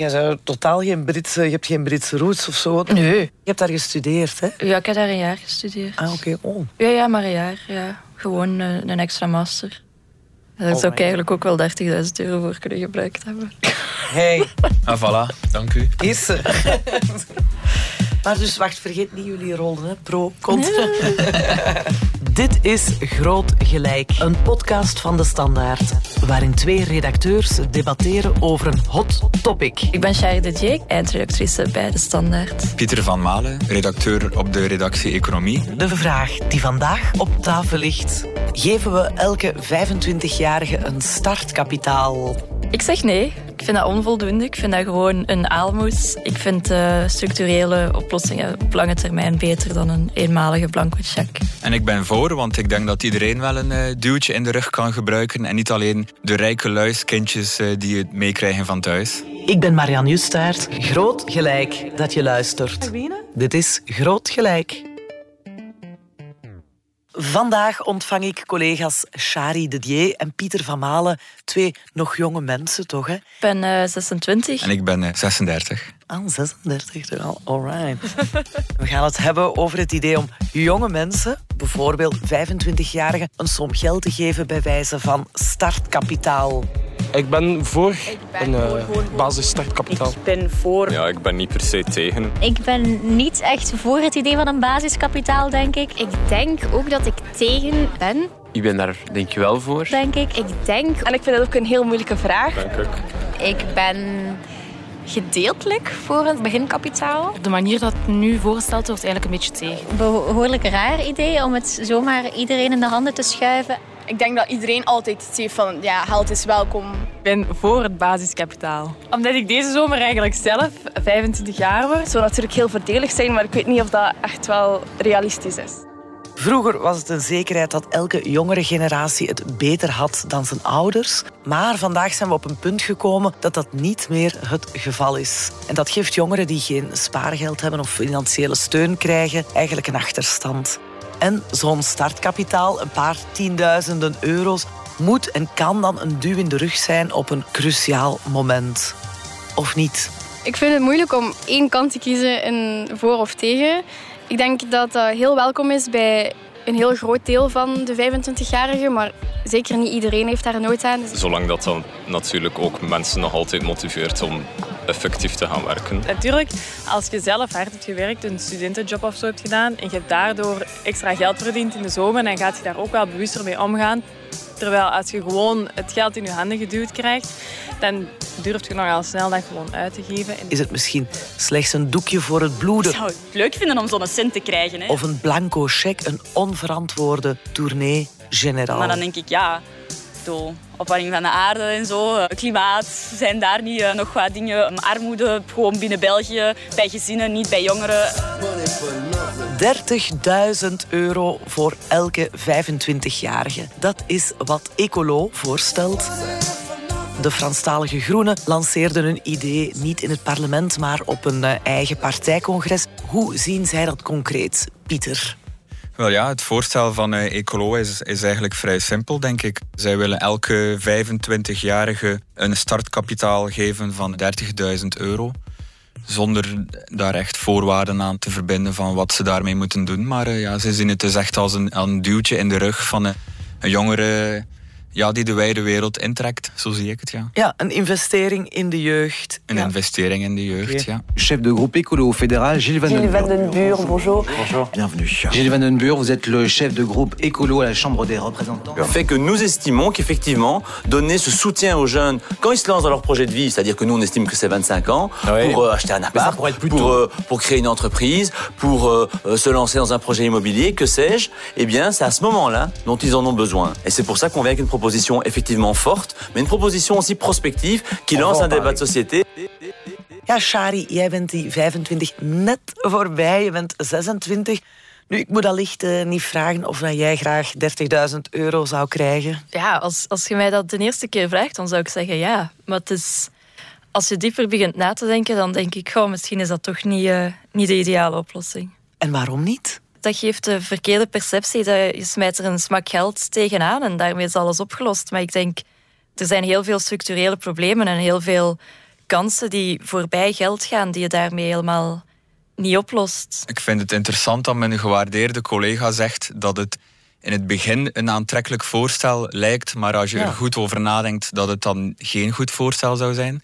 Jij zou totaal geen Britse... Je hebt geen Britse roots of zo? Nee. Je hebt daar gestudeerd, hè? Ja, ik heb daar een jaar gestudeerd. Ah, oké. Oh. Ja, ja, maar een jaar. Ja. Gewoon een, een extra master. Daar zou ik eigenlijk ook wel 30.000 euro voor kunnen gebruikt hebben. Hey, Ah, voilà. Dank u. is ze. Maar dus, wacht, vergeet niet jullie rollen, hè? Pro, contra. Dit is Groot Gelijk, een podcast van De Standaard. Waarin twee redacteurs debatteren over een hot topic. Ik ben Shari de Dijk, eindredactrice bij De Standaard. Pieter van Malen, redacteur op de redactie Economie. De vraag die vandaag op tafel ligt. Geven we elke 25-jarige een startkapitaal? Ik zeg nee. Ik vind dat onvoldoende. Ik vind dat gewoon een aalmoes. Ik vind eh, structurele oplossingen op lange termijn beter dan een eenmalige blanco cheque. En ik ben voor, want ik denk dat iedereen wel een eh, duwtje in de rug kan gebruiken. En niet alleen de rijke luiskindjes eh, die het meekrijgen van thuis. Ik ben Marianne Justaert. Groot gelijk dat je luistert. Dit is Groot Gelijk. Vandaag ontvang ik collega's Shari de Dier en Pieter van Malen. Twee nog jonge mensen, toch? Hè? Ik ben eh, 26. En ik ben eh, 36. Ah, 36 toch al. Alright. We gaan het hebben over het idee om jonge mensen, bijvoorbeeld 25-jarigen, een som geld te geven bij wijze van startkapitaal. Ik ben voor ben een voor eh, basisstartkapitaal. Ik ben voor. Ja, ik ben niet per se tegen. Ik ben niet echt voor het idee van een basiskapitaal, denk ik. Ik denk ook dat ik tegen ben, Ik ben daar denk ik wel voor. Denk ik. Ik denk, en ik vind dat ook een heel moeilijke vraag. Dank ook. Ik ben gedeeltelijk voor het beginkapitaal. De manier dat het nu voorgesteld wordt, eigenlijk een beetje tegen. Behoorlijk raar idee om het zomaar iedereen in de handen te schuiven. Ik denk dat iedereen altijd heeft van, ja, geld is welkom. Ik ben voor het basiskapitaal. Omdat ik deze zomer eigenlijk zelf 25 jaar word. Het zou natuurlijk heel voordelig zijn, maar ik weet niet of dat echt wel realistisch is. Vroeger was het een zekerheid dat elke jongere generatie het beter had dan zijn ouders. Maar vandaag zijn we op een punt gekomen dat dat niet meer het geval is. En dat geeft jongeren die geen spaargeld hebben of financiële steun krijgen eigenlijk een achterstand. En zo'n startkapitaal, een paar tienduizenden euro's, moet en kan dan een duw in de rug zijn op een cruciaal moment. Of niet? Ik vind het moeilijk om één kant te kiezen in voor of tegen. Ik denk dat dat heel welkom is bij een heel groot deel van de 25-jarigen, maar zeker niet iedereen heeft daar nood aan. Dus Zolang dat dan natuurlijk ook mensen nog altijd motiveert om effectief te gaan werken. Natuurlijk, als je zelf hard hebt gewerkt, een studentenjob of zo hebt gedaan en je hebt daardoor extra geld verdiend in de zomer, dan gaat je daar ook wel bewuster mee omgaan. Terwijl als je gewoon het geld in je handen geduwd krijgt, dan durf je nogal snel dat gewoon uit te geven. En Is het misschien slechts een doekje voor het bloeden? Ik zou het leuk vinden om zo'n cent te krijgen. Hè. Of een blanco cheque, een onverantwoorde tournee generaal. Maar dan denk ik, ja, opwarming van de aarde en zo, eh, klimaat, zijn daar niet eh, nog wat dingen, Um, armoede, gewoon binnen België, bij gezinnen, niet bij jongeren. 30.000 euro voor elke 25-jarige. Dat is wat Ecolo voorstelt. De Franstalige Groenen lanceerden hun idee niet in het parlement, maar op een eh, eigen partijcongres. Hoe zien zij dat concreet, Pieter? Wel ja, het voorstel van eh, Ecolo is, eigenlijk vrij simpel, denk ik. Zij willen elke 25-jarige een startkapitaal geven van 30.000 euro. Zonder daar echt voorwaarden aan te verbinden van wat ze daarmee moeten doen. Maar eh, ja, ze zien het dus echt als een, duwtje in de rug van een, een jongere ja, die de wijde wereld intrekt. Zo zie ik het, ja. Ja, een investering in de jeugd. Een Ja. investering in de jeugd, ja. Chef de groupe écolo fédéral, Gilles Van den Burg. Buur, bonjour. Bienvenue. Gilles Van den Burg, vous êtes le chef de groupe écolo à la Chambre des représentants. fait que nous estimons qu'effectivement, donner ce soutien aux jeunes quand ils se lancent dans leur projet de vie, c'est-à-dire que nous on estime que c'est 25 ans, Ouais. pour euh, acheter un appart, pourrait être plus pour, euh, pour créer une entreprise, pour euh, se lancer dans un projet immobilier, que sais-je, eh bien c'est à ce moment-là dont ils en ont besoin. Et c'est pour ça qu'on vient avec une proposition effectivement forte, mais une proposition aussi prospective qui lance un débat de société. Ja, Shari, jij bent die 25 net voorbij. Je bent 26. Nu, ik moet allicht eh, niet vragen of dat jij graag 30.000 euro zou krijgen. Ja, als, als je mij dat de eerste keer vraagt, dan zou ik zeggen ja. Maar het is, als je dieper begint na te denken, dan denk ik, goh, misschien is dat toch niet, eh, niet de ideale oplossing. En waarom niet? Dat geeft de verkeerde perceptie dat je smijt er een smak geld tegenaan en daarmee is alles opgelost. Maar ik denk, er zijn heel veel structurele problemen en heel veel kansen die voorbij geld gaan, die je daarmee helemaal niet oplost. Ik vind het interessant dat mijn gewaardeerde collega zegt dat het in het begin een aantrekkelijk voorstel lijkt, maar als je Ja. er goed over nadenkt, dat het dan geen goed voorstel zou zijn.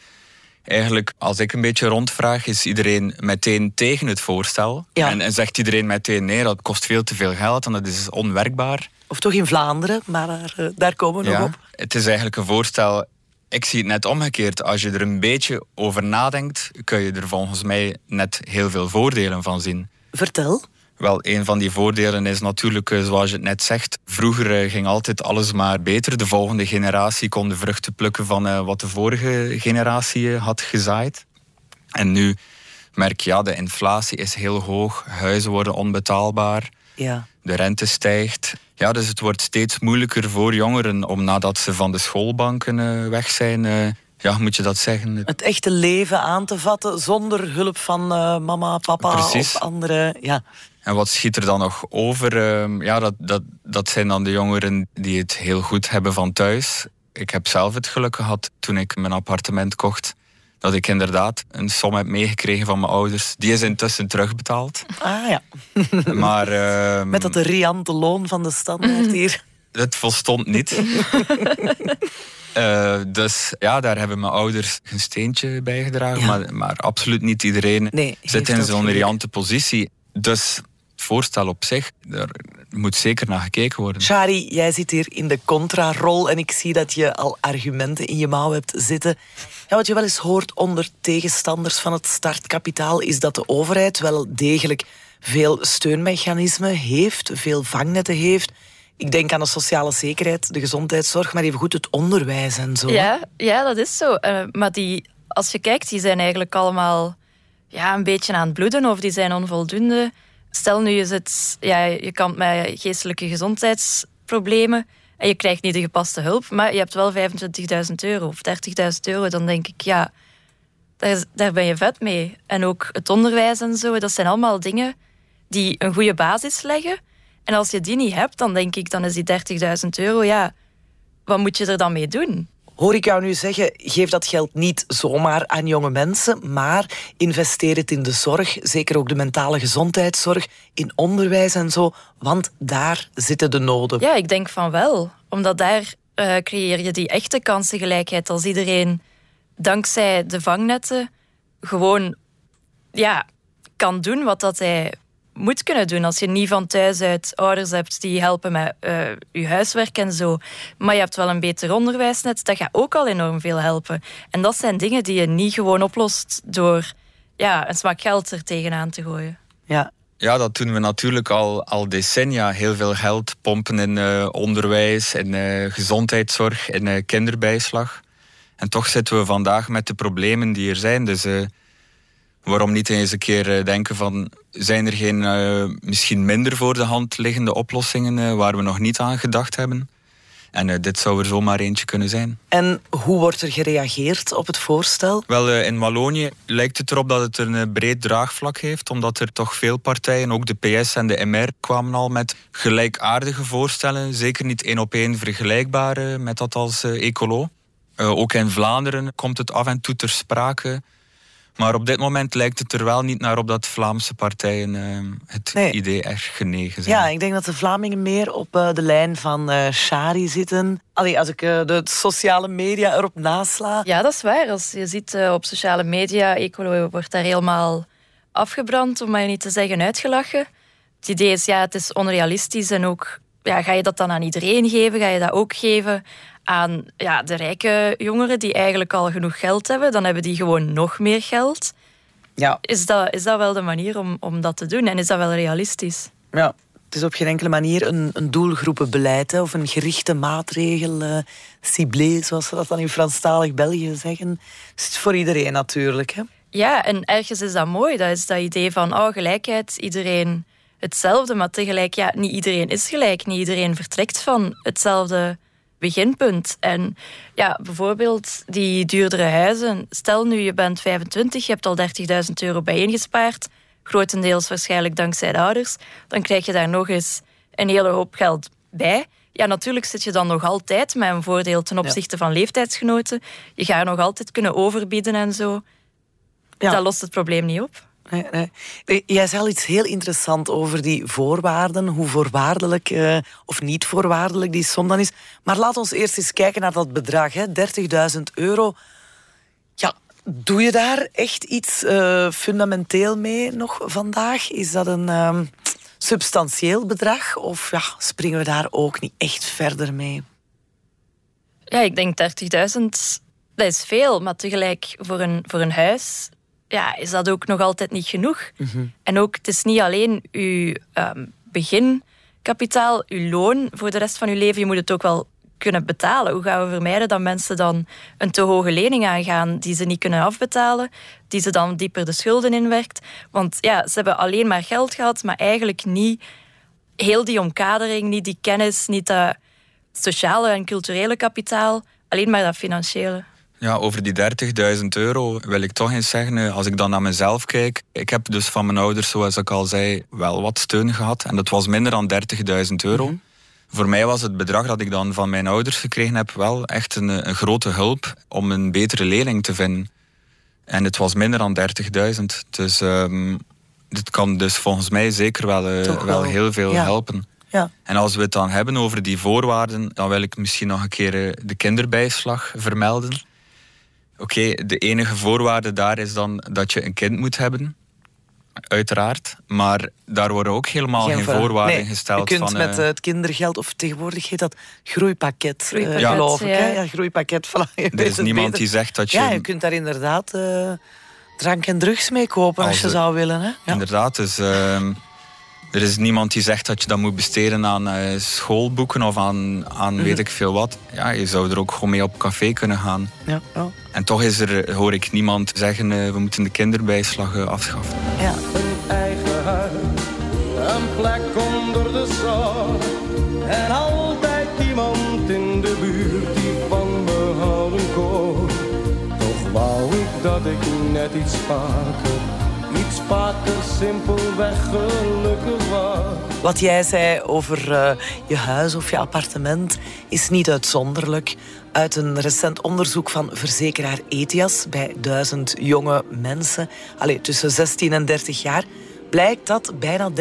Eigenlijk, als ik een beetje rondvraag, is iedereen meteen tegen het voorstel. Ja. En, en zegt iedereen meteen nee, dat kost veel te veel geld en dat is onwerkbaar. Of toch in Vlaanderen, maar daar, eh, daar komen we nog op. Het is eigenlijk een voorstel. Ik zie het net omgekeerd. Als je er een beetje over nadenkt, kun je er volgens mij net heel veel voordelen van zien. Vertel. Wel, een van die voordelen is natuurlijk, eh, zoals je het net zegt, vroeger eh, ging altijd alles maar beter. De volgende generatie kon de vruchten plukken van eh, wat de vorige generatie had gezaaid. En nu merk je, ja, de inflatie is heel hoog, huizen worden onbetaalbaar, Ja. de rente stijgt. Ja, dus het wordt steeds moeilijker voor jongeren om nadat ze van de schoolbanken weg zijn, ja, moet je dat zeggen? Het echte leven aan te vatten zonder hulp van eh, mama, papa Precies. of andere. Ja. En wat schiet er dan nog over? Ehm, ja, dat, dat, dat zijn dan de jongeren die het heel goed hebben van thuis. Ik heb zelf het geluk gehad toen ik mijn appartement kocht. Dat ik inderdaad een som heb meegekregen van mijn ouders. Die is intussen terugbetaald. Ah ja. Maar ehm, Met dat riante loon van de standaard hier. Het volstond niet. Eh, dus ja, daar hebben mijn ouders een steentje bij gedragen. Ja. Maar, maar absoluut niet iedereen Nee, zit in zo'n riante positie. Dus het voorstel op zich, daar moet zeker naar gekeken worden. Shari, jij zit hier in de contra-rol en ik zie dat je al argumenten in je mouw hebt zitten. Ja, wat je wel eens hoort onder tegenstanders van het startkapitaal is dat de overheid wel degelijk veel steunmechanismen heeft, veel vangnetten heeft. Ik denk aan de sociale zekerheid, de gezondheidszorg, maar even goed het onderwijs en zo. Ja, ja, dat is zo. Eh, maar die, als je kijkt, die zijn eigenlijk allemaal ja, een beetje aan het bloeden of die zijn onvoldoende. Stel nu, je, zit, ja, je kampt met geestelijke gezondheidsproblemen en je krijgt niet de gepaste hulp, maar je hebt wel 25.000 euro of 30.000 euro, dan denk ik, ja, daar, daar ben je vet mee. En ook het onderwijs en zo, dat zijn allemaal dingen die een goede basis leggen. En als je die niet hebt, dan denk ik, dan is die 30.000 euro, ja, wat moet je er dan mee doen? Hoor ik jou nu zeggen, geef dat geld niet zomaar aan jonge mensen, maar investeer het in de zorg, zeker ook de mentale gezondheidszorg, in onderwijs en zo, want daar zitten de noden. Ja, ik denk van wel. Omdat daar eh, creëer je die echte kansengelijkheid. Als iedereen dankzij de vangnetten gewoon ja, kan doen wat dat hij moet kunnen doen. Als je niet van thuis uit ouders hebt die helpen met eh, je huiswerk en zo. Maar je hebt wel een beter onderwijsnet, dat gaat ook al enorm veel helpen. En dat zijn dingen die je niet gewoon oplost door ja, een smak geld er tegenaan te gooien. Ja. Ja, dat doen we natuurlijk al, al decennia. Heel veel geld pompen in eh, onderwijs, in eh, gezondheidszorg, in eh, kinderbijslag. En toch zitten we vandaag met de problemen die er zijn. Dus eh, waarom niet eens een keer eh, denken van... zijn er geen eh, misschien minder voor de hand liggende oplossingen eh, waar we nog niet aan gedacht hebben? En dit zou er zomaar eentje kunnen zijn. En hoe wordt er gereageerd op het voorstel? Wel, in Wallonië lijkt het erop dat het een breed draagvlak heeft, omdat er toch veel partijen, ook de PS en de MR, kwamen al met gelijkaardige voorstellen. Zeker niet één op één vergelijkbaar eh, met dat als ecolo. Ook in Vlaanderen komt het af en toe ter sprake. Maar op dit moment lijkt het er wel niet naar op dat Vlaamse partijen eh, het Nee. idee erg genegen zijn. Ja, ik denk dat de Vlamingen meer op eh, de lijn van eh Shari zitten. Allee, als ik eh, de sociale media erop nasla. Ja, dat is waar. Als je ziet op sociale media, Ecolo wordt daar helemaal afgebrand, om maar niet te zeggen uitgelachen. Het idee is, ja, het is onrealistisch en ook, ja, ga je dat dan aan iedereen geven? Ga je dat ook geven aan ja, de rijke jongeren die eigenlijk al genoeg geld hebben? Dan hebben die gewoon nog meer geld. Ja. Is dat, is dat wel de manier om, om dat te doen? En is dat wel realistisch? Ja, het is op geen enkele manier een, een doelgroepenbeleid hè, of een gerichte maatregel, eh ciblé, zoals ze dat dan in Franstalig België zeggen. Dus het is voor iedereen natuurlijk. Hè. Ja, en ergens is dat mooi. Dat is dat idee van oh, gelijkheid, iedereen hetzelfde. Maar tegelijk, ja, niet iedereen is gelijk. Niet iedereen vertrekt van hetzelfde beginpunt. En ja, bijvoorbeeld die duurdere huizen. Stel nu, je bent 25, je hebt al 30.000 euro bijeengespaard. Grotendeels waarschijnlijk dankzij de ouders. Dan krijg je daar nog eens een hele hoop geld bij. ja, natuurlijk zit je dan nog altijd met een voordeel ten opzichte van leeftijdsgenoten. Je gaat nog altijd kunnen overbieden en zo. Ja. Dat lost het probleem niet op. Eh, Jij zei al iets heel interessant over die voorwaarden, hoe voorwaardelijk eh, of niet voorwaardelijk die som dan is. Maar laat ons eerst eens kijken naar dat bedrag, hè, 30.000 euro. Ja, doe je daar echt iets eh, fundamenteel mee nog vandaag? Is dat een ehm, substantieel bedrag of ja, springen we daar ook niet echt verder mee? Ja, ik denk 30.000, dat is veel. Maar tegelijk voor een, voor een huis ja, is dat ook nog altijd niet genoeg. En ook, het is niet alleen uw ehm, beginkapitaal, uw loon voor de rest van uw leven. Je moet het ook wel kunnen betalen. Hoe gaan we vermijden dat mensen dan een te hoge lening aangaan die ze niet kunnen afbetalen, die ze dan dieper de schulden inwerkt? Want ja, ze hebben alleen maar geld gehad, maar eigenlijk niet heel die omkadering, niet die kennis, niet dat sociale en culturele kapitaal, alleen maar dat financiële. Ja, over die 30.000 euro wil ik toch eens zeggen, eh, als ik dan naar mezelf kijk. Ik heb dus van mijn ouders, zoals ik al zei, wel wat steun gehad. En dat was minder dan 30.000 euro. Voor mij was het bedrag dat ik dan van mijn ouders gekregen heb wel echt een, een grote hulp om een betere leerling te vinden. En het was minder dan 30.000. Dus um, dit kan dus volgens mij zeker wel, uh, Toch wel wel, heel veel ja. helpen. Ja. En als we het dan hebben over die voorwaarden, dan wil ik misschien nog een keer eh, de kinderbijslag vermelden. Oké, de enige voorwaarde daar is dan dat je een kind moet hebben. Uiteraard. Maar daar worden ook helemaal geen, voor- voorwaarden nee, gesteld. Je kunt van, met eh, het kindergeld, of tegenwoordig heet dat groeipakket, eh, Groeipakket, geloof ik. ja. Hè? Ja, groeipakket. Voilà, je er is niemand beter. die zegt dat je... Ja, je kunt daar inderdaad eh, drank en drugs mee kopen als, Als je de- zou willen. Hè? Ja. Inderdaad, dus ehm, er is niemand die zegt dat je dat moet besteden aan eh, schoolboeken of aan, aan Mhm. weet ik veel wat. Ja, je zou er ook gewoon mee op café kunnen gaan. Ja, ja. En toch is er, hoor ik niemand zeggen, eh, we moeten de kinderbijslag eh, afschaffen. Ja. Een eigen huis, een plek onder de zon. En altijd iemand in de buurt die van me houden kon. Toch wou ik dat ik net iets vaker, vaker simpelweg gelukkig was. Wat jij zei over eh, je huis of je appartement is niet uitzonderlijk. Uit een recent onderzoek van verzekeraar Etias bij duizend jonge mensen, allee, tussen 16 en 30 jaar, blijkt dat bijna 30%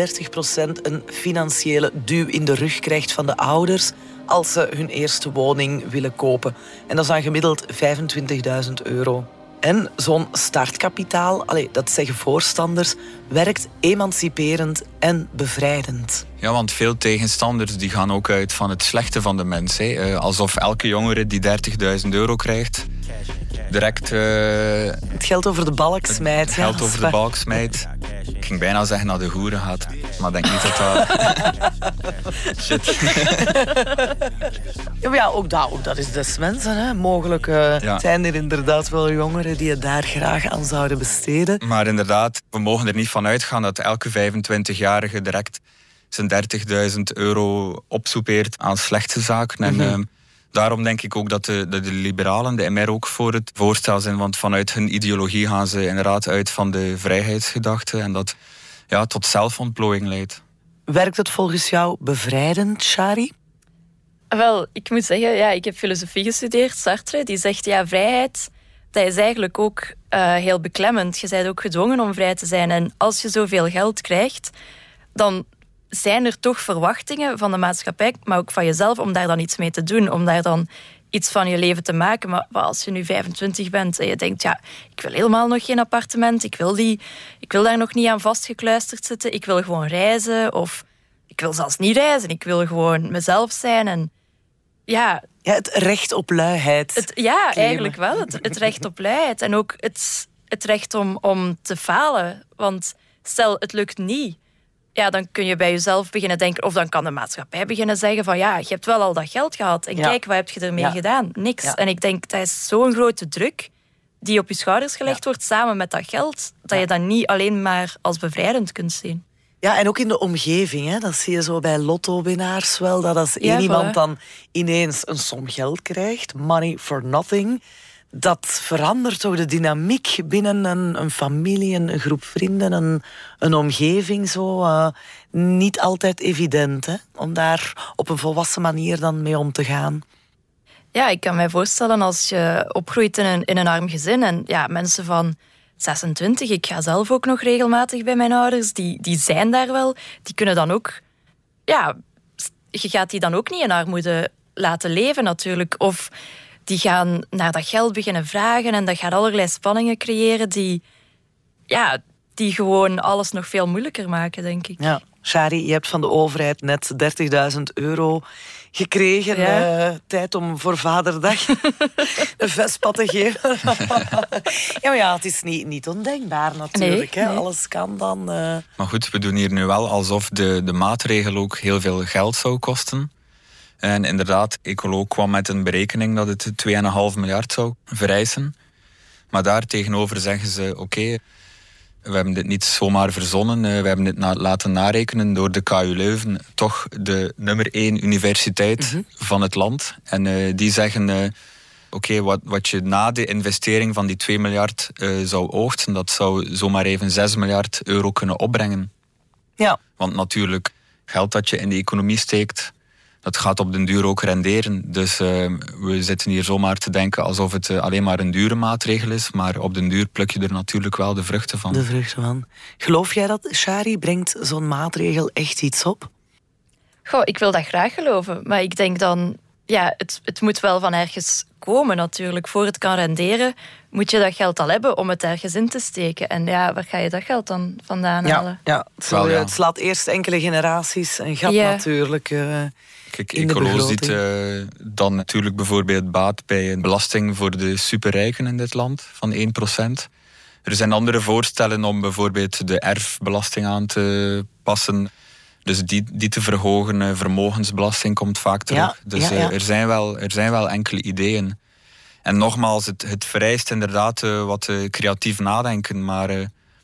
een financiële duw in de rug krijgt van de ouders als ze hun eerste woning willen kopen. En dat is dan gemiddeld 25.000 euro. En zo'n startkapitaal, allee, dat zeggen voorstanders, werkt emanciperend en bevrijdend. Ja, want veel tegenstanders die gaan ook uit van het slechte van de mens. Hè. Eh, alsof elke jongere die 30.000 euro krijgt, direct eh, Het geldt over de balk smijt. ja, geld dat is over de waar. balk smijt. Ik ging bijna zeggen naar de hoeren gaat, maar ik denk niet dat dat... Shit. Ja, maar ja, ook dat, ook dat is des mensen. Hè. Mogelijk eh, Ja. zijn er inderdaad wel jongeren die het daar graag aan zouden besteden. Maar inderdaad, we mogen er niet van uitgaan dat elke 25-jarige direct zijn 30.000 euro opsoepeert aan slechte zaken. En Mhm. Daarom denk ik ook dat de, dat de liberalen, de MR, ook voor het voorstel zijn. Want vanuit hun ideologie gaan ze inderdaad uit van de vrijheidsgedachte. En dat ja, tot zelfontplooiing leidt. Werkt het volgens jou bevrijdend, Shari? Wel, ik moet zeggen, ja, ik heb filosofie gestudeerd, Sartre. Die zegt, ja, vrijheid, dat is eigenlijk ook eh, heel beklemmend. Je bent ook gedwongen om vrij te zijn. En als je zoveel geld krijgt, dan zijn er toch verwachtingen van de maatschappij, maar ook van jezelf, om daar dan iets mee te doen. Om daar dan iets van je leven te maken. Maar, als je nu 25 bent en je denkt, ja, ik wil helemaal nog geen appartement. Ik wil, die, ik wil daar nog niet aan vastgekluisterd zitten. Ik wil gewoon reizen. Of ik wil zelfs niet reizen. Ik wil gewoon mezelf zijn. En ja, Ja, het recht op luiheid. het, ja claimen. eigenlijk wel. Het, het recht op luiheid. En ook het, het recht om, om te falen. Want stel, het lukt niet. Ja, dan kun je bij jezelf beginnen denken... Of dan kan de maatschappij beginnen zeggen van... Ja, je hebt wel al dat geld gehad. En Ja. kijk, wat heb je ermee Ja. gedaan? Niks. Ja. En ik denk, dat is zo'n grote druk... die op je schouders gelegd wordt samen met dat geld... dat je dat niet alleen maar als bevrijdend kunt zien. Ja, en ook in de omgeving. Hè. Dat zie je zo bij lotto-winnaars wel. Dat als één iemand dan ineens een som geld krijgt, money for nothing, dat verandert toch de dynamiek binnen een, een familie, een, groep vrienden, een, een omgeving zo. Uh, niet altijd evident hè, om daar op een volwassen manier dan mee om te gaan. Ja, ik kan mij voorstellen als je opgroeit in een, in een arm gezin en ja, mensen van 26, ik ga zelf ook nog regelmatig bij mijn ouders, die, die zijn daar wel, die kunnen dan ook, ja, je gaat die dan ook niet in armoede laten leven natuurlijk. Of die gaan naar dat geld beginnen vragen en dat gaat allerlei spanningen creëren die, ja, die gewoon alles nog veel moeilijker maken, denk ik. Ja. Shari, je hebt van de overheid net 30.000 euro gekregen. Ja. Uh, tijd om voor Vaderdag een Vespa te geven. ja, maar ja, het is niet, niet ondenkbaar natuurlijk. Nee, hè? Alles kan dan. Uh... Maar goed, we doen hier nu wel alsof de, de maatregel ook heel veel geld zou kosten. En inderdaad, Ecolo kwam met een berekening dat het 2,5 miljard zou vereisen. Maar daar tegenover zeggen ze: oké, we hebben dit niet zomaar verzonnen. Eh, we hebben dit laten narekenen door de KU Leuven, toch de nummer één universiteit mhm. van het land. En uh, die zeggen. Uh, Oké, wat, wat je na de investering van die 2 miljard zou oogsten, dat zou zomaar even 6 miljard euro kunnen opbrengen. Ja. Want natuurlijk, geld dat je in de economie steekt, dat gaat op den duur ook renderen. Dus uh, we zitten hier zomaar te denken alsof het uh, alleen maar een dure maatregel is. Maar op den duur pluk je er natuurlijk wel de vruchten van. De vruchten van. Geloof jij dat, Shari, brengt zo'n maatregel echt iets op? Goh, ik wil dat graag geloven. Maar ik denk dan, ja, het, het moet wel van ergens komen natuurlijk. Voor het kan renderen, moet je dat geld al hebben om het ergens in te steken. En ja, waar ga je dat geld dan vandaan halen? Ja, het, wel, ja. het slaat eerst enkele generaties een gat natuurlijk. Uh, Kijk, uh, dan natuurlijk bijvoorbeeld baat bij een belasting voor de superrijken in dit land van 1%. Er zijn andere voorstellen om bijvoorbeeld de erfbelasting aan te passen. Dus die, die te verhogen, eh, vermogensbelasting komt vaak terug. dus eh, Er, zijn wel, er zijn wel enkele ideeën. En nogmaals, het, het vereist inderdaad wat creatief nadenken, maar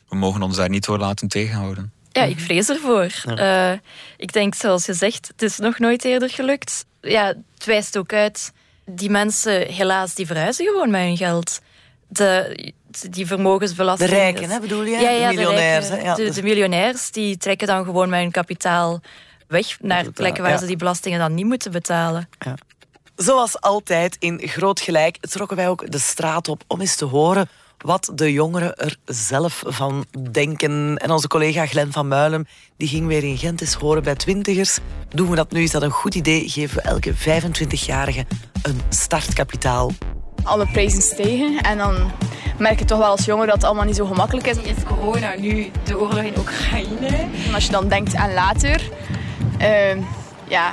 we mogen ons daar niet door laten tegenhouden. Ja, ik vrees ervoor. Ja. Uh, ik denk, zoals je zegt, het is nog nooit eerder gelukt. Ja, het wijst ook uit, die mensen, helaas, die verhuizen gewoon met hun geld. De, die vermogensbelasting... De rijken, hè, bedoel je? Ja, ja de miljonairs. De, ja, de, de, miljonairs, die trekken dan gewoon met hun kapitaal weg naar plekken waar ze die belastingen dan niet moeten betalen. Zoals altijd in Groot Gelijk trokken wij ook de straat op om eens te horen wat de jongeren er zelf van denken. En onze collega Glen van Muilen die ging weer in Gent eens horen bij twintigers. Doen we dat nu? Is dat een goed idee? Geven we elke 25-jarige een startkapitaal? Alle prijzen stijgen en dan merk je toch wel als jongen dat het allemaal niet zo gemakkelijk is. Is corona nu de oorlog in Oekraïne? En als je dan denkt aan later, uh, ja,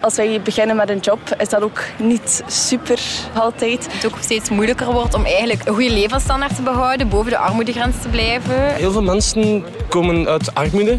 als wij beginnen met een job, is dat ook niet super altijd. Het ook steeds moeilijker wordt om eigenlijk een goede levensstandaard te behouden, boven de armoedegrens te blijven. Heel veel mensen komen uit armoede,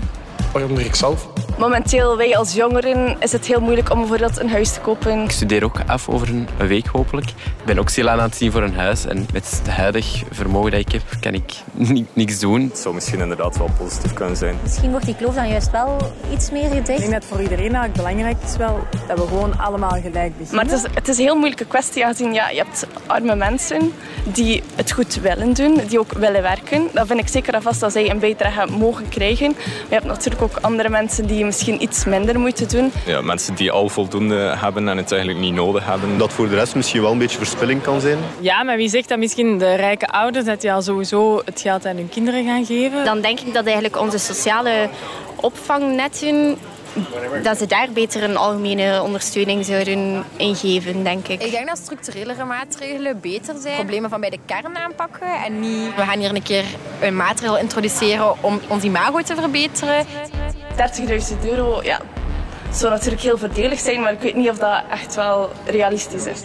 waaronder ik zelf. Momenteel, wij als jongeren, is het heel moeilijk om bijvoorbeeld een huis te kopen. Ik studeer ook af over een week hopelijk. Ik ben ook stil aan het zien voor een huis. En met het huidig vermogen dat ik heb, kan ik niks doen. Het zou misschien inderdaad wel positief kunnen zijn. Misschien wordt die kloof dan juist wel iets meer gedicht. Ik denk dat voor iedereen eigenlijk belangrijk is wel dat we gewoon allemaal gelijk beginnen. Maar het is, het is een heel moeilijke kwestie aangezien ja, je hebt arme mensen die het goed willen doen, die ook willen werken. Dan vind ik zeker en vast dat zij een bijdrage mogen krijgen. Maar je hebt natuurlijk ook andere mensen die misschien iets minder moeten doen. Ja, mensen die al voldoende hebben en het eigenlijk niet nodig hebben. Dat voor de rest misschien wel een beetje verspilling kan zijn. Ja, maar wie zegt dat misschien de rijke ouders dat die al sowieso het geld aan hun kinderen gaan geven? Dan denk ik dat eigenlijk onze sociale opvangnetten dat ze daar beter een algemene ondersteuning zouden ingeven, denk ik. Ik denk dat structurelere maatregelen beter zijn. Problemen van bij de kern aanpakken en niet... We gaan hier een keer een maatregel introduceren om ons imago te verbeteren. 30.000 euro, ja, zou natuurlijk heel voordelig zijn, maar ik weet niet of dat echt wel realistisch is.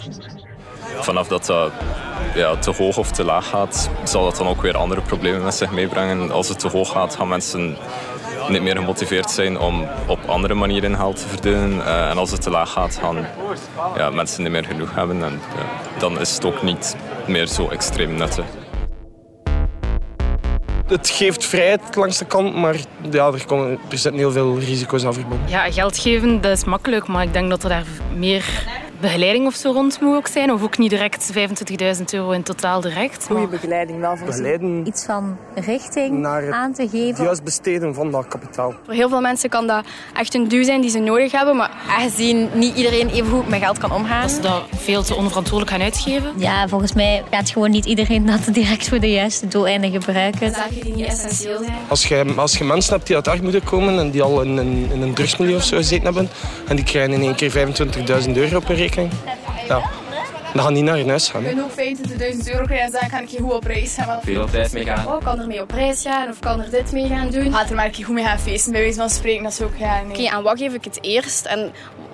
Vanaf dat dat ja, te hoog of te laag gaat, zal dat dan ook weer andere problemen met zich meebrengen. Als het te hoog gaat, gaan mensen niet meer gemotiveerd zijn om op andere manieren geld te verdienen. Uh, en als het te laag gaat, gaan ja, mensen niet meer genoeg hebben. En dan is het ook niet meer zo extreem nuttig het geeft vrijheid langs de kant, maar ja, er, komen, er zitten heel veel risico's aan verbonden. Ja, geld geven, dat is makkelijk, maar ik denk dat er daar meer begeleiding of zo rond moet ook zijn. Of ook niet direct 25.000 euro in totaal direct. Goede begeleiding wel voor Begeleiden Iets van richting naar aan te het geven. juist besteden van dat kapitaal. Voor heel veel mensen kan dat echt een duw zijn die ze nodig hebben. Maar Aangezien niet iedereen even goed met geld kan omgaan. Dat ze dat veel te onverantwoordelijk gaan uitgeven. Ja, volgens mij gaat gewoon niet iedereen dat direct voor de juiste doeleinden gebruiken. zaken die niet essentieel zijn. Als je, als je mensen hebt die uit armoede komen en die al in, een- in een drugsmilieu of zo gezeten hebben en die krijgen in één keer 25.000 euro op hun rekening, ja, dan gaan die naar hun huis gaan. Hè. Je ook 25.000 euro krijgen, dan kan ik je goed op reis gaan. Veel tijd mee gaan. Oh, kan er mee op reis gaan of kan er dit mee gaan doen. Gaat er maar een keer goed mee gaan feesten, bij wijze van spreken. Dat is ook, ja, nee. Oké, aan wat geef ik het eerst en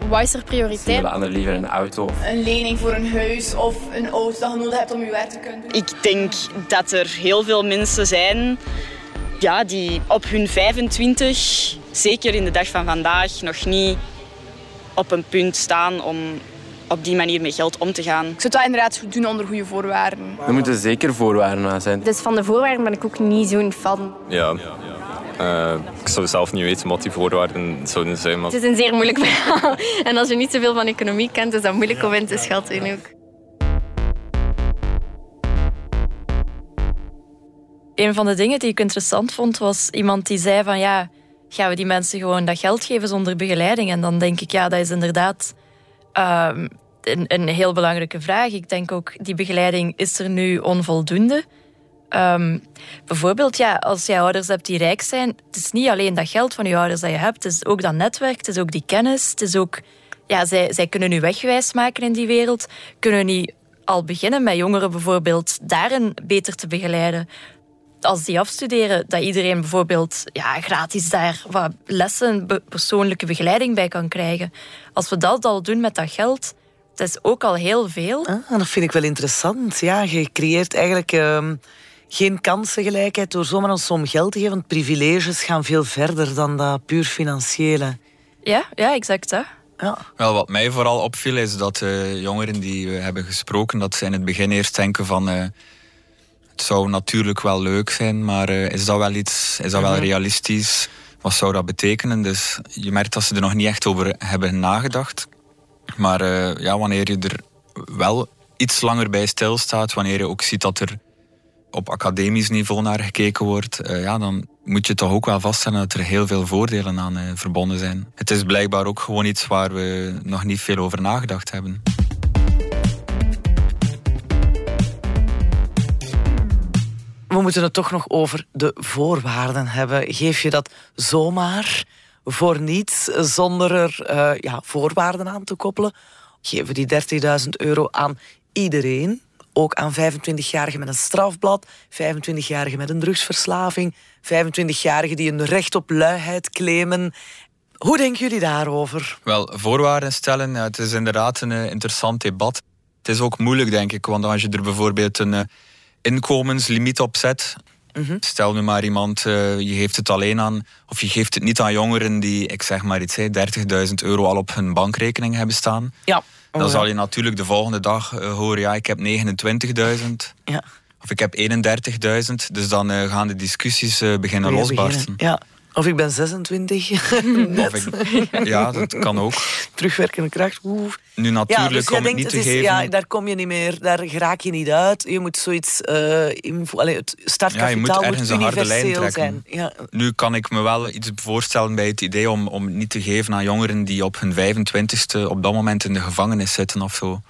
wat is er Ze prioriteit? willen anderen liever een auto. Een lening voor een huis of een auto dat je nodig hebt om je werk te kunnen doen. Ik denk dat er heel veel mensen zijn ja, die op hun 25, zeker in de dag van vandaag, nog niet op een punt staan om op die manier met geld om te gaan. Ik zou dat inderdaad goed doen onder goede voorwaarden. Er moeten zeker voorwaarden aan zijn. Dus van de voorwaarden ben ik ook niet zo'n fan. Ja. Eh, ik zou zelf niet weten wat die voorwaarden zouden zijn. Maar Het is een zeer moeilijk verhaal. En als je niet zoveel van economie kent, is dat moeilijk om in te schatten ook. Een van de dingen die ik interessant vond, was iemand die zei van ja, gaan we die mensen gewoon dat geld geven zonder begeleiding? En dan denk ik, ja, dat is inderdaad ehm, een, een heel belangrijke vraag. Ik denk ook, die begeleiding is er nu onvoldoende. Ehm, bijvoorbeeld, ja, als je ouders hebt die rijk zijn, het is niet alleen dat geld van je ouders dat je hebt, het is ook dat netwerk, het is ook die kennis, het is ook, ja, zij, zij kunnen u wegwijs maken in die wereld, kunnen niet al beginnen met jongeren bijvoorbeeld daarin beter te begeleiden. Als die afstuderen, dat iedereen bijvoorbeeld ja, gratis daar wat lessen, persoonlijke begeleiding bij kan krijgen. Als we dat al doen met dat geld, dat is ook al heel veel. Ah, dat vind ik wel interessant. Ja, je creëert eigenlijk ehm, geen kansengelijkheid door zomaar een som geld te geven. Want privileges gaan veel verder dan dat puur financiële. Ja, ja exact dat. Ja. Wel, wat mij vooral opviel is dat de jongeren die we hebben gesproken, dat ze in het begin eerst denken van eh, het zou natuurlijk wel leuk zijn, maar eh, is dat wel iets, is dat wel Mhm. realistisch? Wat zou dat betekenen? Dus je merkt dat ze er nog niet echt over hebben nagedacht. Maar eh, ja, wanneer je er wel iets langer bij stilstaat, wanneer je ook ziet dat er op academisch niveau naar gekeken wordt, eh, ja, dan moet je toch ook wel vaststellen dat er heel veel voordelen aan eh, verbonden zijn. Het is blijkbaar ook gewoon iets waar we nog niet veel over nagedacht hebben. We moeten het toch nog over de voorwaarden hebben. Geef je dat zomaar voor niets zonder er eh, ja, voorwaarden aan te koppelen? Geven die 30.000 euro aan iedereen? Ook aan 25-jarigen met een strafblad, 25-jarigen met een drugsverslaving, 25-jarigen die een recht op luiheid claimen. Hoe denken jullie daarover? Wel, voorwaarden stellen, het is inderdaad een eh, interessant debat. Het is ook moeilijk, denk ik, want als je er bijvoorbeeld een eh, inkomenslimiet op zet. Mhm. Stel nu maar iemand, eh, je geeft het alleen aan, of je geeft het niet aan jongeren die, ik zeg maar iets, hè, 30.000 euro al op hun bankrekening hebben staan. Ja. Dan Oh, zal je natuurlijk de volgende dag eh, horen, ja, ik heb 29.000. Ja. Of ik heb 31.000. Dus dan eh, gaan de discussies beginnen losbarsten. beginnen. Ja. Of ik ben 26. Net. Of ik- ja, dat kan ook. Terugwerkende kracht. Oeh. Nu natuurlijk ja, dus om het denkt, niet te is, geven. Ja, daar kom je niet meer, daar raak je niet uit. Je moet zoiets, eh het Ja, je startkapitaal moet ergens een harde lijn universeel trekken. zijn. Ja. Nu kan ik me wel iets voorstellen bij het idee om, om het niet te geven aan jongeren die op hun 25ste op dat moment in de gevangenis zitten of zo.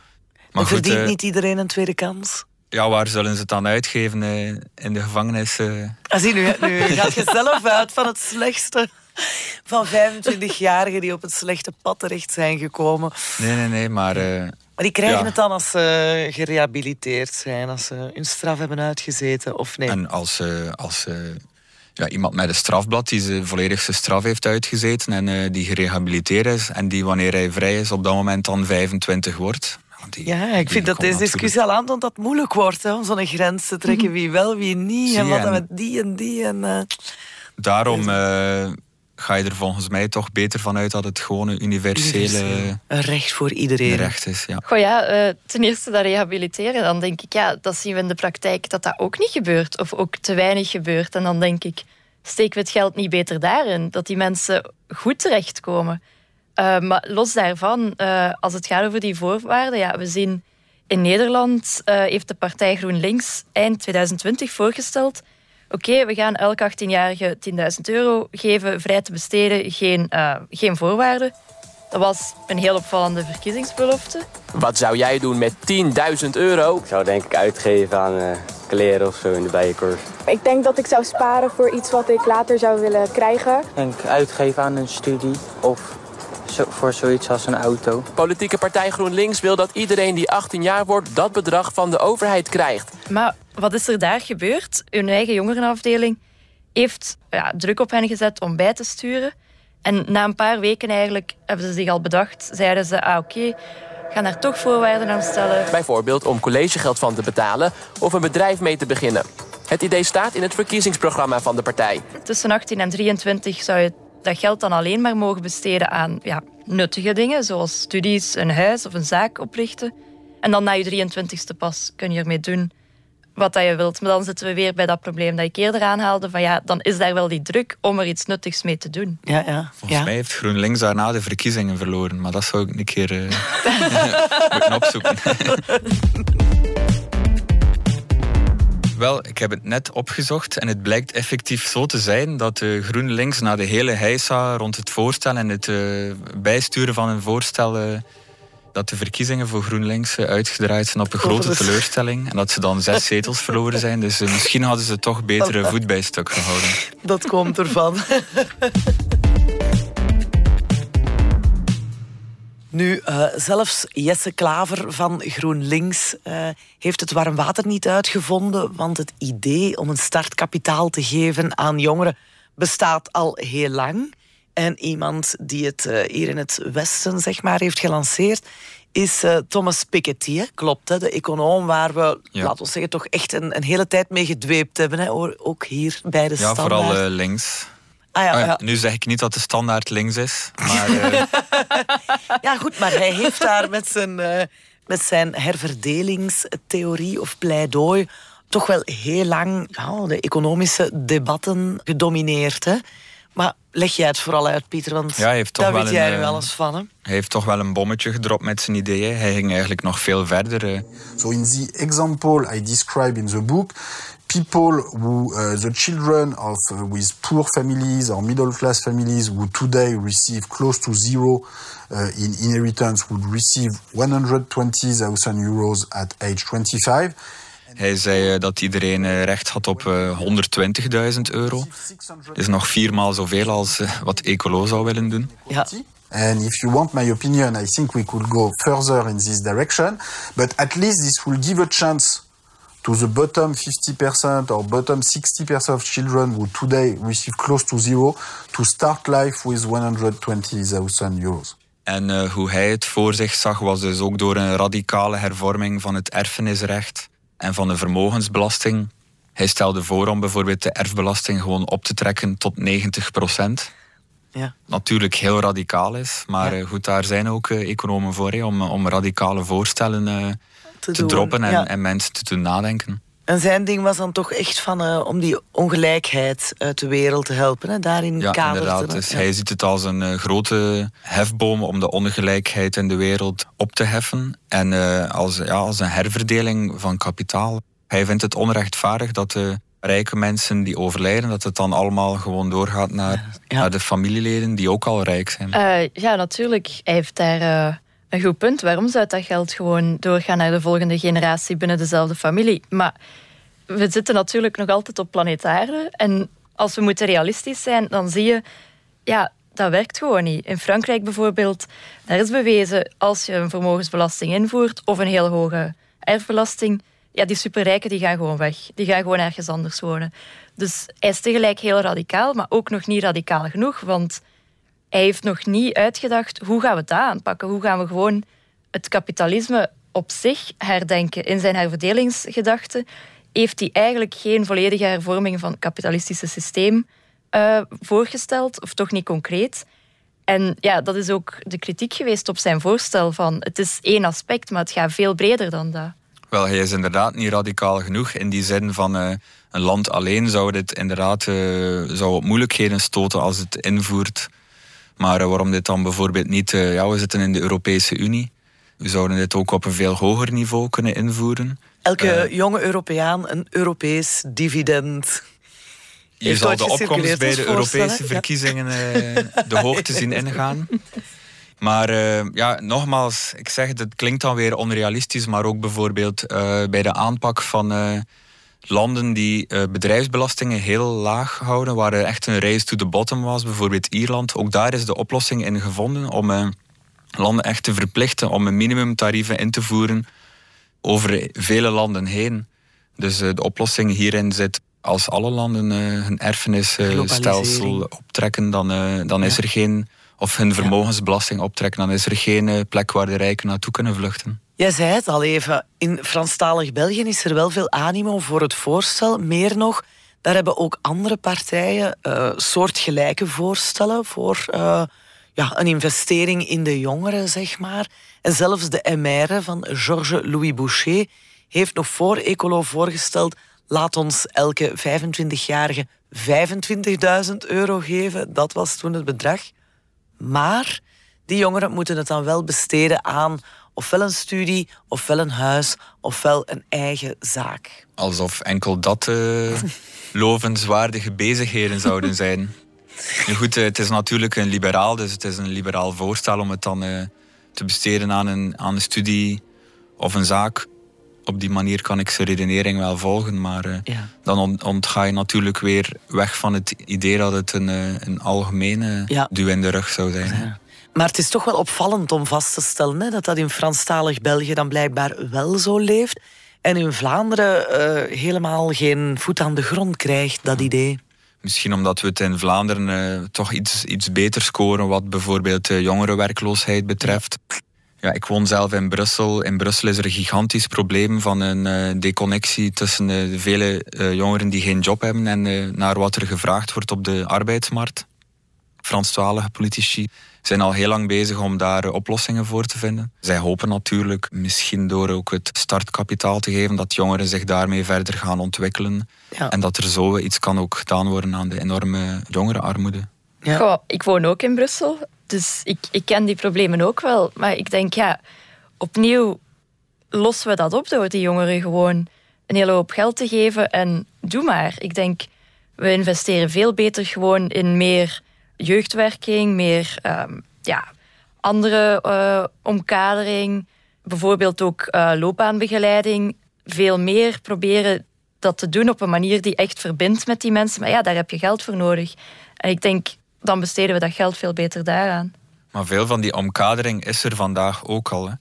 Maar goed, verdient eh, niet iedereen een tweede kans? Ja, waar zullen ze het dan uitgeven? eh, in de gevangenis? Ah, zie, nu, nu gaat je zelf uit van het slechtste van 25-jarigen die op het slechte pad terecht zijn gekomen. Nee, nee, nee, maar... eh, Maar die krijgen ja. het dan als ze gerehabiliteerd zijn, als ze hun straf hebben uitgezeten, of nee? En als, eh, als ja, iemand met een strafblad die zijn volledigste straf heeft uitgezeten en die gerehabiliteerd is en die wanneer hij vrij is op dat moment dan 25 wordt. Ja, ik vind dat deze discussie al aantoont dat het moeilijk wordt hè, om zo'n grens te trekken. Wie wel, wie niet. Zie En wat dan met die en die. En, eh, Daarom eh, ga je er volgens mij toch beter van uit dat het gewoon een universele. Een recht voor iedereen. recht is. Ja. Goh ja, eh, ten eerste dat rehabiliteren, dan denk ik, ja, dat zien we in de praktijk dat dat ook niet gebeurt. Of ook te weinig gebeurt. En dan denk ik, steken we het geld niet beter daarin? Dat die mensen goed terechtkomen. Uh, maar los daarvan, uh, als het gaat over die voorwaarden, ja, we zien in Nederland uh, heeft de partij GroenLinks eind 2020 voorgesteld. Oké, we gaan elke 18-jarige 10.000 euro geven, vrij te besteden, geen, geen voorwaarden. Dat was een heel opvallende verkiezingsbelofte. Wat zou jij doen met 10.000 euro? Ik zou denk ik uitgeven aan uh, kleren of zo in de bijenkorf. Ik denk dat ik zou sparen voor iets wat ik later zou willen krijgen. Ik denk uitgeven aan een studie of zo, voor zoiets als een auto. Politieke partij GroenLinks wil dat iedereen die 18 jaar wordt... dat bedrag van de overheid krijgt. Maar wat is er daar gebeurd? Hun eigen jongerenafdeling heeft ja, druk op hen gezet om bij te sturen... En na een paar weken eigenlijk hebben ze zich al bedacht. Zeiden ze, ah oké, okay, gaan daar toch voorwaarden aan stellen. Bijvoorbeeld om collegegeld van te betalen of een bedrijf mee te beginnen. Het idee staat in het verkiezingsprogramma van de partij. Tussen 18 en 23 zou je dat geld dan alleen maar mogen besteden aan ja, nuttige dingen, zoals studies, een huis of een zaak oprichten. En dan na je 23ste pas kun je ermee doen wat dat je wilt. Maar dan zitten we weer bij dat probleem dat ik eerder aanhaalde. Van ja, dan is daar wel die druk om er iets nuttigs mee te doen. Ja, ja. Volgens mij heeft GroenLinks daarna de verkiezingen verloren. Maar dat zou ik een keer uh, moeten opzoeken. Wel, ik heb het net opgezocht en het blijkt effectief zo te zijn dat de GroenLinks na de hele heisa rond het voorstel en het uh, bijsturen van een voorstel uh, dat de verkiezingen voor GroenLinks eh, uitgedraaid zijn op een grote teleurstelling. En dat ze dan zes zetels verloren zijn. Dus misschien hadden ze toch betere voet bij stuk gehouden. Dat komt ervan. Nu, uh, zelfs Jesse Klaver van GroenLinks uh, heeft het warm water niet uitgevonden, want het idee om een startkapitaal te geven aan jongeren bestaat al heel lang. En iemand die het uh, hier in het Westen zeg maar, heeft gelanceerd is Thomas Piketty. Klopt, hè? de econoom waar we, ja. laten we zeggen, toch echt een, een hele tijd mee gedweept hebben. Hè? Ook hier bij de ja. Ja, vooral links. Ah, ja, ja. Nu zeg ik niet dat de standaard links is. Maar, ja, goed, maar hij heeft daar met zijn, met zijn herverdelingstheorie of pleidooi toch wel heel lang ja, de economische debatten gedomineerd. Hè? Maar leg jij het vooral uit, Pieter, want ja, hij heeft toch daar wel weet jij een, er alles van. Hè? Hij heeft toch wel een bommetje gedropt met zijn ideeën. Hij ging eigenlijk nog veel verder. So in the example I describe in the book, people who, uh, the children of uh, with poor families or middle class families who today receive close to zero uh, in inheritance would receive 120,000 euros at age 25. Hij zei dat iedereen recht had op 120.000 euro. Dat is nog viermaal zoveel als wat Ecolo zou willen doen. Ja. And if you want my opinion, I think we could go further in this direction. But at least this will give a chance to the bottom 50% or bottom 60% of children who today receive close to zero to start life with 120,000 euros. En uh, hoe hij het voor zich zag was dus ook door een radicale hervorming van het erfenisrecht en van de vermogensbelasting. Hij stelde voor om bijvoorbeeld de erfbelasting gewoon op te trekken tot 90 procent. Ja. Natuurlijk heel radicaal is, maar ja. goed, daar zijn ook uh, economen voor, om, om radicale voorstellen uh, te, te droppen en, ja. en, mensen te doen nadenken. En zijn ding was dan toch echt van uh, om die ongelijkheid uit de wereld te helpen, hè? daarin ja. Inderdaad, dus hij ziet het als een grote hefboom om de ongelijkheid in de wereld op te heffen. En als, ja, als een herverdeling van kapitaal. Hij vindt het onrechtvaardig dat de rijke mensen die overlijden, dat het dan allemaal gewoon doorgaat naar, ja. naar de familieleden die ook al rijk zijn. Uh, ja, natuurlijk. Hij heeft daar uh, een goed punt. Waarom zou dat geld gewoon doorgaan naar de volgende generatie binnen dezelfde familie? Maar we zitten natuurlijk nog altijd op planeet Aarde. En als we moeten realistisch zijn, dan zie je... Ja, dat werkt gewoon niet. In Frankrijk bijvoorbeeld, daar is bewezen... als je een vermogensbelasting invoert of een heel hoge erfbelasting ja, die superrijken die gaan gewoon weg. Die gaan gewoon ergens anders wonen. Dus hij is tegelijk heel radicaal, maar ook nog niet radicaal genoeg. Want hij heeft nog niet uitgedacht hoe gaan we dat aanpakken. Hoe gaan we gewoon het kapitalisme op zich herdenken. In zijn herverdelingsgedachte heeft hij eigenlijk geen volledige hervorming van het kapitalistische systeem uh, voorgesteld, of toch niet concreet. En ja, dat is ook de kritiek geweest op zijn voorstel van het is één aspect, maar het gaat veel breder dan dat. Wel, hij is inderdaad niet radicaal genoeg in die zin van uh, een land alleen zou dit inderdaad uh, zou op moeilijkheden stoten als het invoert Maar eh, waarom dit dan bijvoorbeeld niet... eh, ja, we zitten in de Europese Unie. We zouden dit ook op een veel hoger niveau kunnen invoeren. Elke Eh, jonge Europeaan een Europees dividend. Je Heeft zal de opkomst bij de Europese? Ja. verkiezingen de hoogte zien ingaan. Maar ja, nogmaals, ik zeg het, het klinkt dan weer onrealistisch, maar ook bijvoorbeeld bij de aanpak van landen die eh, bedrijfsbelastingen heel laag houden, waar er echt een race to the bottom was, bijvoorbeeld Ierland. Ook daar is de oplossing in gevonden om eh, landen echt te verplichten om een minimumtarieven in te voeren over vele landen heen. Dus eh, de oplossing hierin zit als alle landen hun erfenisstelsel optrekken, dan, dan is er geen, of hun vermogensbelasting optrekken, dan is er geen plek waar de rijken naartoe kunnen vluchten. Jij zei het al even, in Franstalig België is er wel veel animo voor het voorstel. Meer nog, daar hebben ook andere partijen eh, soortgelijke voorstellen voor eh, ja, een investering in de jongeren, zeg maar. En zelfs de MR van Georges Louis Boucher heeft nog voor Ecolo voorgesteld laat ons elke 25-jarige 25.000 euro geven. Dat was toen het bedrag. Maar die jongeren moeten het dan wel besteden aan ofwel een studie, ofwel een huis, ofwel een eigen zaak. Alsof enkel dat eh, lovenswaardige bezigheden zouden zijn. Nu goed, eh, het is natuurlijk een liberaal, dus het is een liberaal voorstel om het dan eh, te besteden aan een, aan een studie of een zaak. Op die manier kan ik zijn redenering wel volgen, maar Ja. dan ont- ontga je natuurlijk weer weg van het idee dat het een, een algemene Ja. duw in de rug zou zijn. hè. Maar het is toch wel opvallend om vast te stellen hè, dat dat in Franstalig België dan blijkbaar wel zo leeft. En in Vlaanderen eh, helemaal geen voet aan de grond krijgt, dat idee. Misschien omdat we het in Vlaanderen eh, toch iets, iets beter scoren wat bijvoorbeeld de jongerenwerkloosheid betreft. Ja, ik woon zelf in Brussel. In Brussel is er een gigantisch probleem van een eh, deconnectie tussen eh, de vele eh, jongeren die geen job hebben en eh, naar wat er gevraagd wordt op de arbeidsmarkt. Franstalige politici zijn al heel lang bezig om daar oplossingen voor te vinden. Zij hopen natuurlijk, misschien door ook het startkapitaal te geven, dat jongeren zich daarmee verder gaan ontwikkelen. Ja. En dat er zo iets kan ook gedaan worden aan de enorme jongerenarmoede. Goh, ik woon ook in Brussel, dus ik, ik ken die problemen ook wel. Maar ik denk, ja, opnieuw lossen we dat op door die jongeren gewoon een hele hoop geld te geven. En doe maar. Ik denk, we investeren veel beter gewoon in meer jeugdwerking, meer ehm, ja, andere eh, omkadering. Bijvoorbeeld ook eh, loopbaanbegeleiding. Veel meer proberen dat te doen op een manier die echt verbindt met die mensen. Maar ja, daar heb je geld voor nodig. En ik denk, dan besteden we dat geld veel beter daaraan. Maar veel van die omkadering is er vandaag ook al. Hè.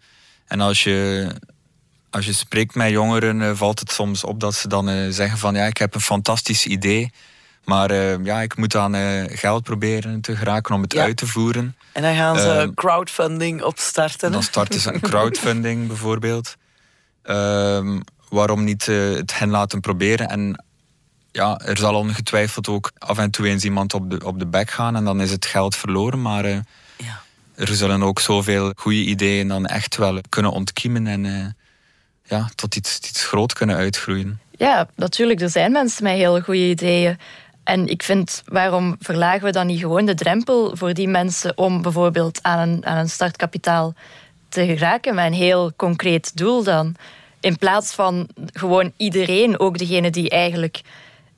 En als je, als je spreekt met jongeren, eh, valt het soms op dat ze dan zeggen van ja, ik heb een fantastisch idee. Maar eh, ja, ik moet aan eh, geld proberen te geraken om het Ja. uit te voeren. En dan gaan ze Ehm, crowdfunding opstarten. Dan starten ze een crowdfunding bijvoorbeeld. Ehm, waarom niet eh, het hen laten proberen? En ja, er zal ongetwijfeld ook af en toe eens iemand op de, op de bek gaan en dan is het geld verloren. Maar eh, er zullen ook zoveel goede ideeën dan echt wel kunnen ontkiemen en eh, ja, tot iets, iets groot kunnen uitgroeien. Ja, natuurlijk, er zijn mensen met hele goede ideeën. En ik vind, waarom verlagen we dan niet gewoon de drempel voor die mensen om bijvoorbeeld aan een, aan een startkapitaal te geraken met een heel concreet doel dan? In plaats van gewoon iedereen, ook degene die eigenlijk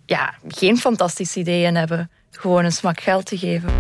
ja, geen fantastische ideeën hebben, gewoon een smak geld te geven.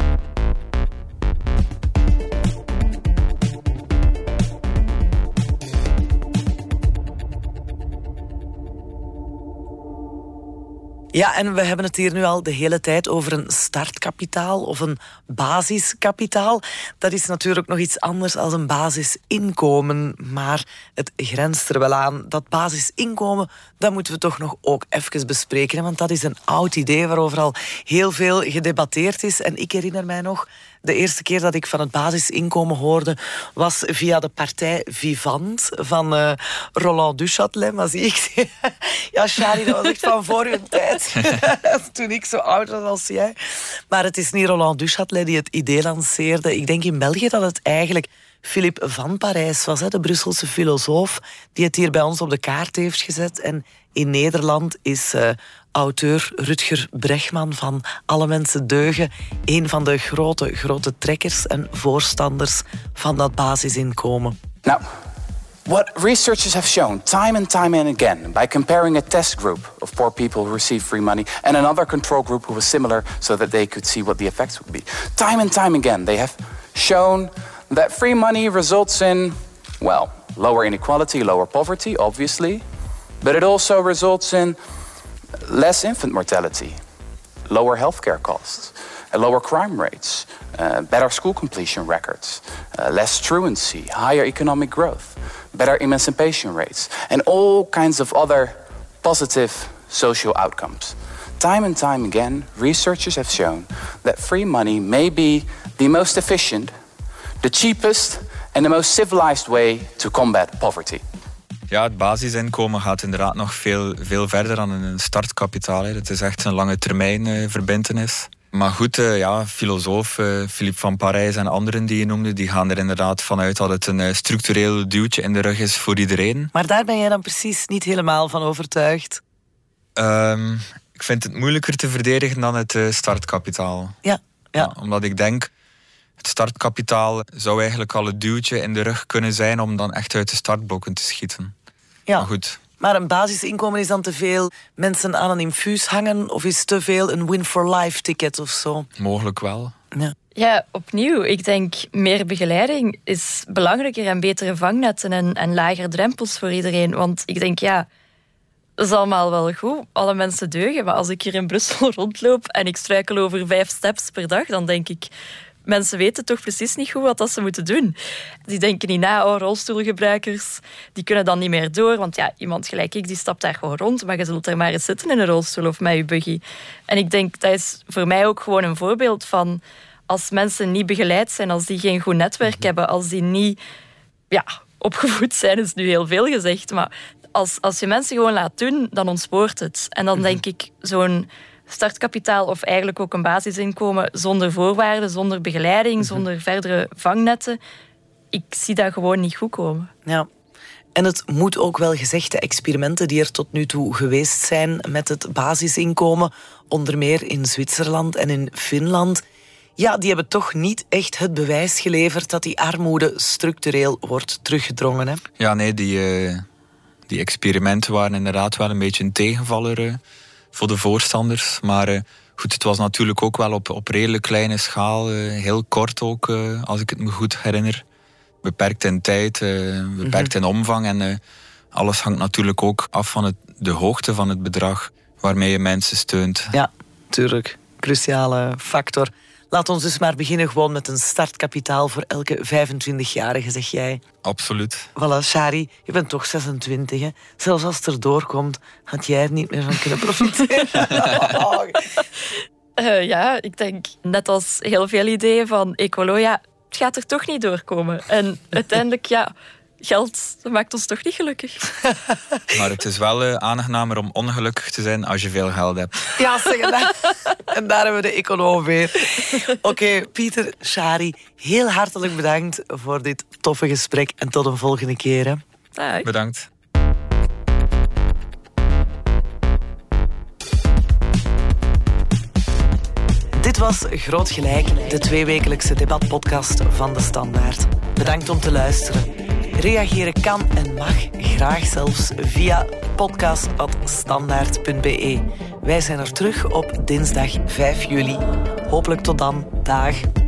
Ja, en we hebben het hier nu al de hele tijd over een startkapitaal of een basiskapitaal. Dat is natuurlijk nog iets anders dan een basisinkomen, maar het grenst er wel aan. Dat basisinkomen, dat moeten we toch nog ook even bespreken, want dat is een oud idee waarover al heel veel gedebatteerd is. En ik herinner mij nog, de eerste keer dat ik van het basisinkomen hoorde, was via de partij Vivant van eh, Roland Duchâtelet. Maar zie ik... ja, Shari, dat was echt van voor uw tijd. Toen ik zo oud was als jij. Maar het is niet Roland Duchâtelet die het idee lanceerde. Ik denk in België dat het eigenlijk Philippe van Parijs was, de Brusselse filosoof, die het hier bij ons op de kaart heeft gezet. En in Nederland is eh, auteur Rutger Bregman van Alle Mensen Deugen, een van de grote, grote trekkers en voorstanders van dat basisinkomen. Now, what researchers have shown time and time and again by comparing a test group of poor people who receive free money and another control group who was similar so that they could see what the effects would be. Time and time again, they have shown that free money results in, well, lower inequality, lower poverty, obviously, but it also results in less infant mortality, lower healthcare costs, uh, lower crime rates, uh, better school completion records, uh, less truancy, higher economic growth, better emancipation rates, and all kinds of other positive social outcomes. Time and time again, researchers have shown that free money may be the most efficient, the cheapest, and the most civilized way to combat poverty. Ja, het basisinkomen gaat inderdaad nog veel, veel verder dan een startkapitaal. Het is echt een lange termijn uh, verbintenis. Maar goed, uh, ja, filosoof uh, Philippe van Parijs en anderen die je noemde, die gaan er inderdaad vanuit dat het een structureel duwtje in de rug is voor iedereen. Maar daar ben jij dan precies niet helemaal van overtuigd? Um, ik vind het moeilijker te verdedigen dan het startkapitaal. Ja, ja. ja omdat ik denk, het startkapitaal zou eigenlijk al het duwtje in de rug kunnen zijn om dan echt uit de startblokken te schieten. Ja. Maar goed. Maar een basisinkomen is dan te veel mensen aan een infuus hangen of is te veel een win-for-life ticket of zo? Mogelijk wel. Ja. Ja, opnieuw. Ik denk meer begeleiding is belangrijker en betere vangnetten en, en lager drempels voor iedereen. Want ik denk, ja, dat is allemaal wel goed. Alle mensen deugen. Maar als ik hier in Brussel rondloop en ik struikel over vijf steps per dag, dan denk ik, mensen weten toch precies niet goed wat dat ze moeten doen. Die denken niet na, oh, rolstoelgebruikers, die kunnen dan niet meer door. Want ja, iemand gelijk ik, die stapt daar gewoon rond. Maar je zult er maar eens zitten in een rolstoel of met je buggy. En ik denk, dat is voor mij ook gewoon een voorbeeld van... als mensen niet begeleid zijn, als die geen goed netwerk Mhm. hebben, als die niet ja, opgevoed zijn, is nu heel veel gezegd. Maar als, als je mensen gewoon laat doen, dan ontspoort het. En dan denk ik, zo'n startkapitaal of eigenlijk ook een basisinkomen zonder voorwaarden, zonder begeleiding, zonder verdere vangnetten. Ik zie dat gewoon niet goed komen. Ja. En het moet ook wel gezegd, de experimenten die er tot nu toe geweest zijn met het basisinkomen, onder meer in Zwitserland en in Finland, ja, die hebben toch niet echt het bewijs geleverd dat die armoede structureel wordt teruggedrongen. Hè? Ja, nee, die, uh, die experimenten waren inderdaad wel een beetje een tegenvaller. Uh voor de voorstanders. Maar uh, goed, het was natuurlijk ook wel op, op redelijk kleine schaal. Uh, heel kort ook, uh, als ik het me goed herinner. Beperkt in tijd, beperkt in omvang. En alles hangt natuurlijk ook af van het, de hoogte van het bedrag waarmee je mensen steunt. Ja, tuurlijk. Cruciale factor. Laat ons dus maar beginnen gewoon met een startkapitaal voor elke 25-jarige, zeg jij. Absoluut. Voilà, Shari, je bent toch 26, hè? Zelfs als het erdoor komt, had jij er niet meer van kunnen profiteren. uh, ja, ik denk net als heel veel ideeën van Ecolo, ja, het gaat er toch niet doorkomen. En uiteindelijk, ja, geld dat maakt ons toch niet gelukkig. Maar het is wel uh, aangenamer om ongelukkig te zijn als je veel geld hebt. Ja, zeg dat. En daar hebben we de econoom weer. Oké, okay, Pieter, Shari, heel hartelijk bedankt voor dit toffe gesprek. En tot een volgende keer. Hè. Dag. Bedankt. Dit was Groot Gelijk, de tweewekelijkse debatpodcast van De Standaard. Bedankt om te luisteren. Reageren kan en mag, graag zelfs via podcast.standaard.be. Wij zijn er terug op dinsdag 5 juli. Hopelijk tot dan. Dag.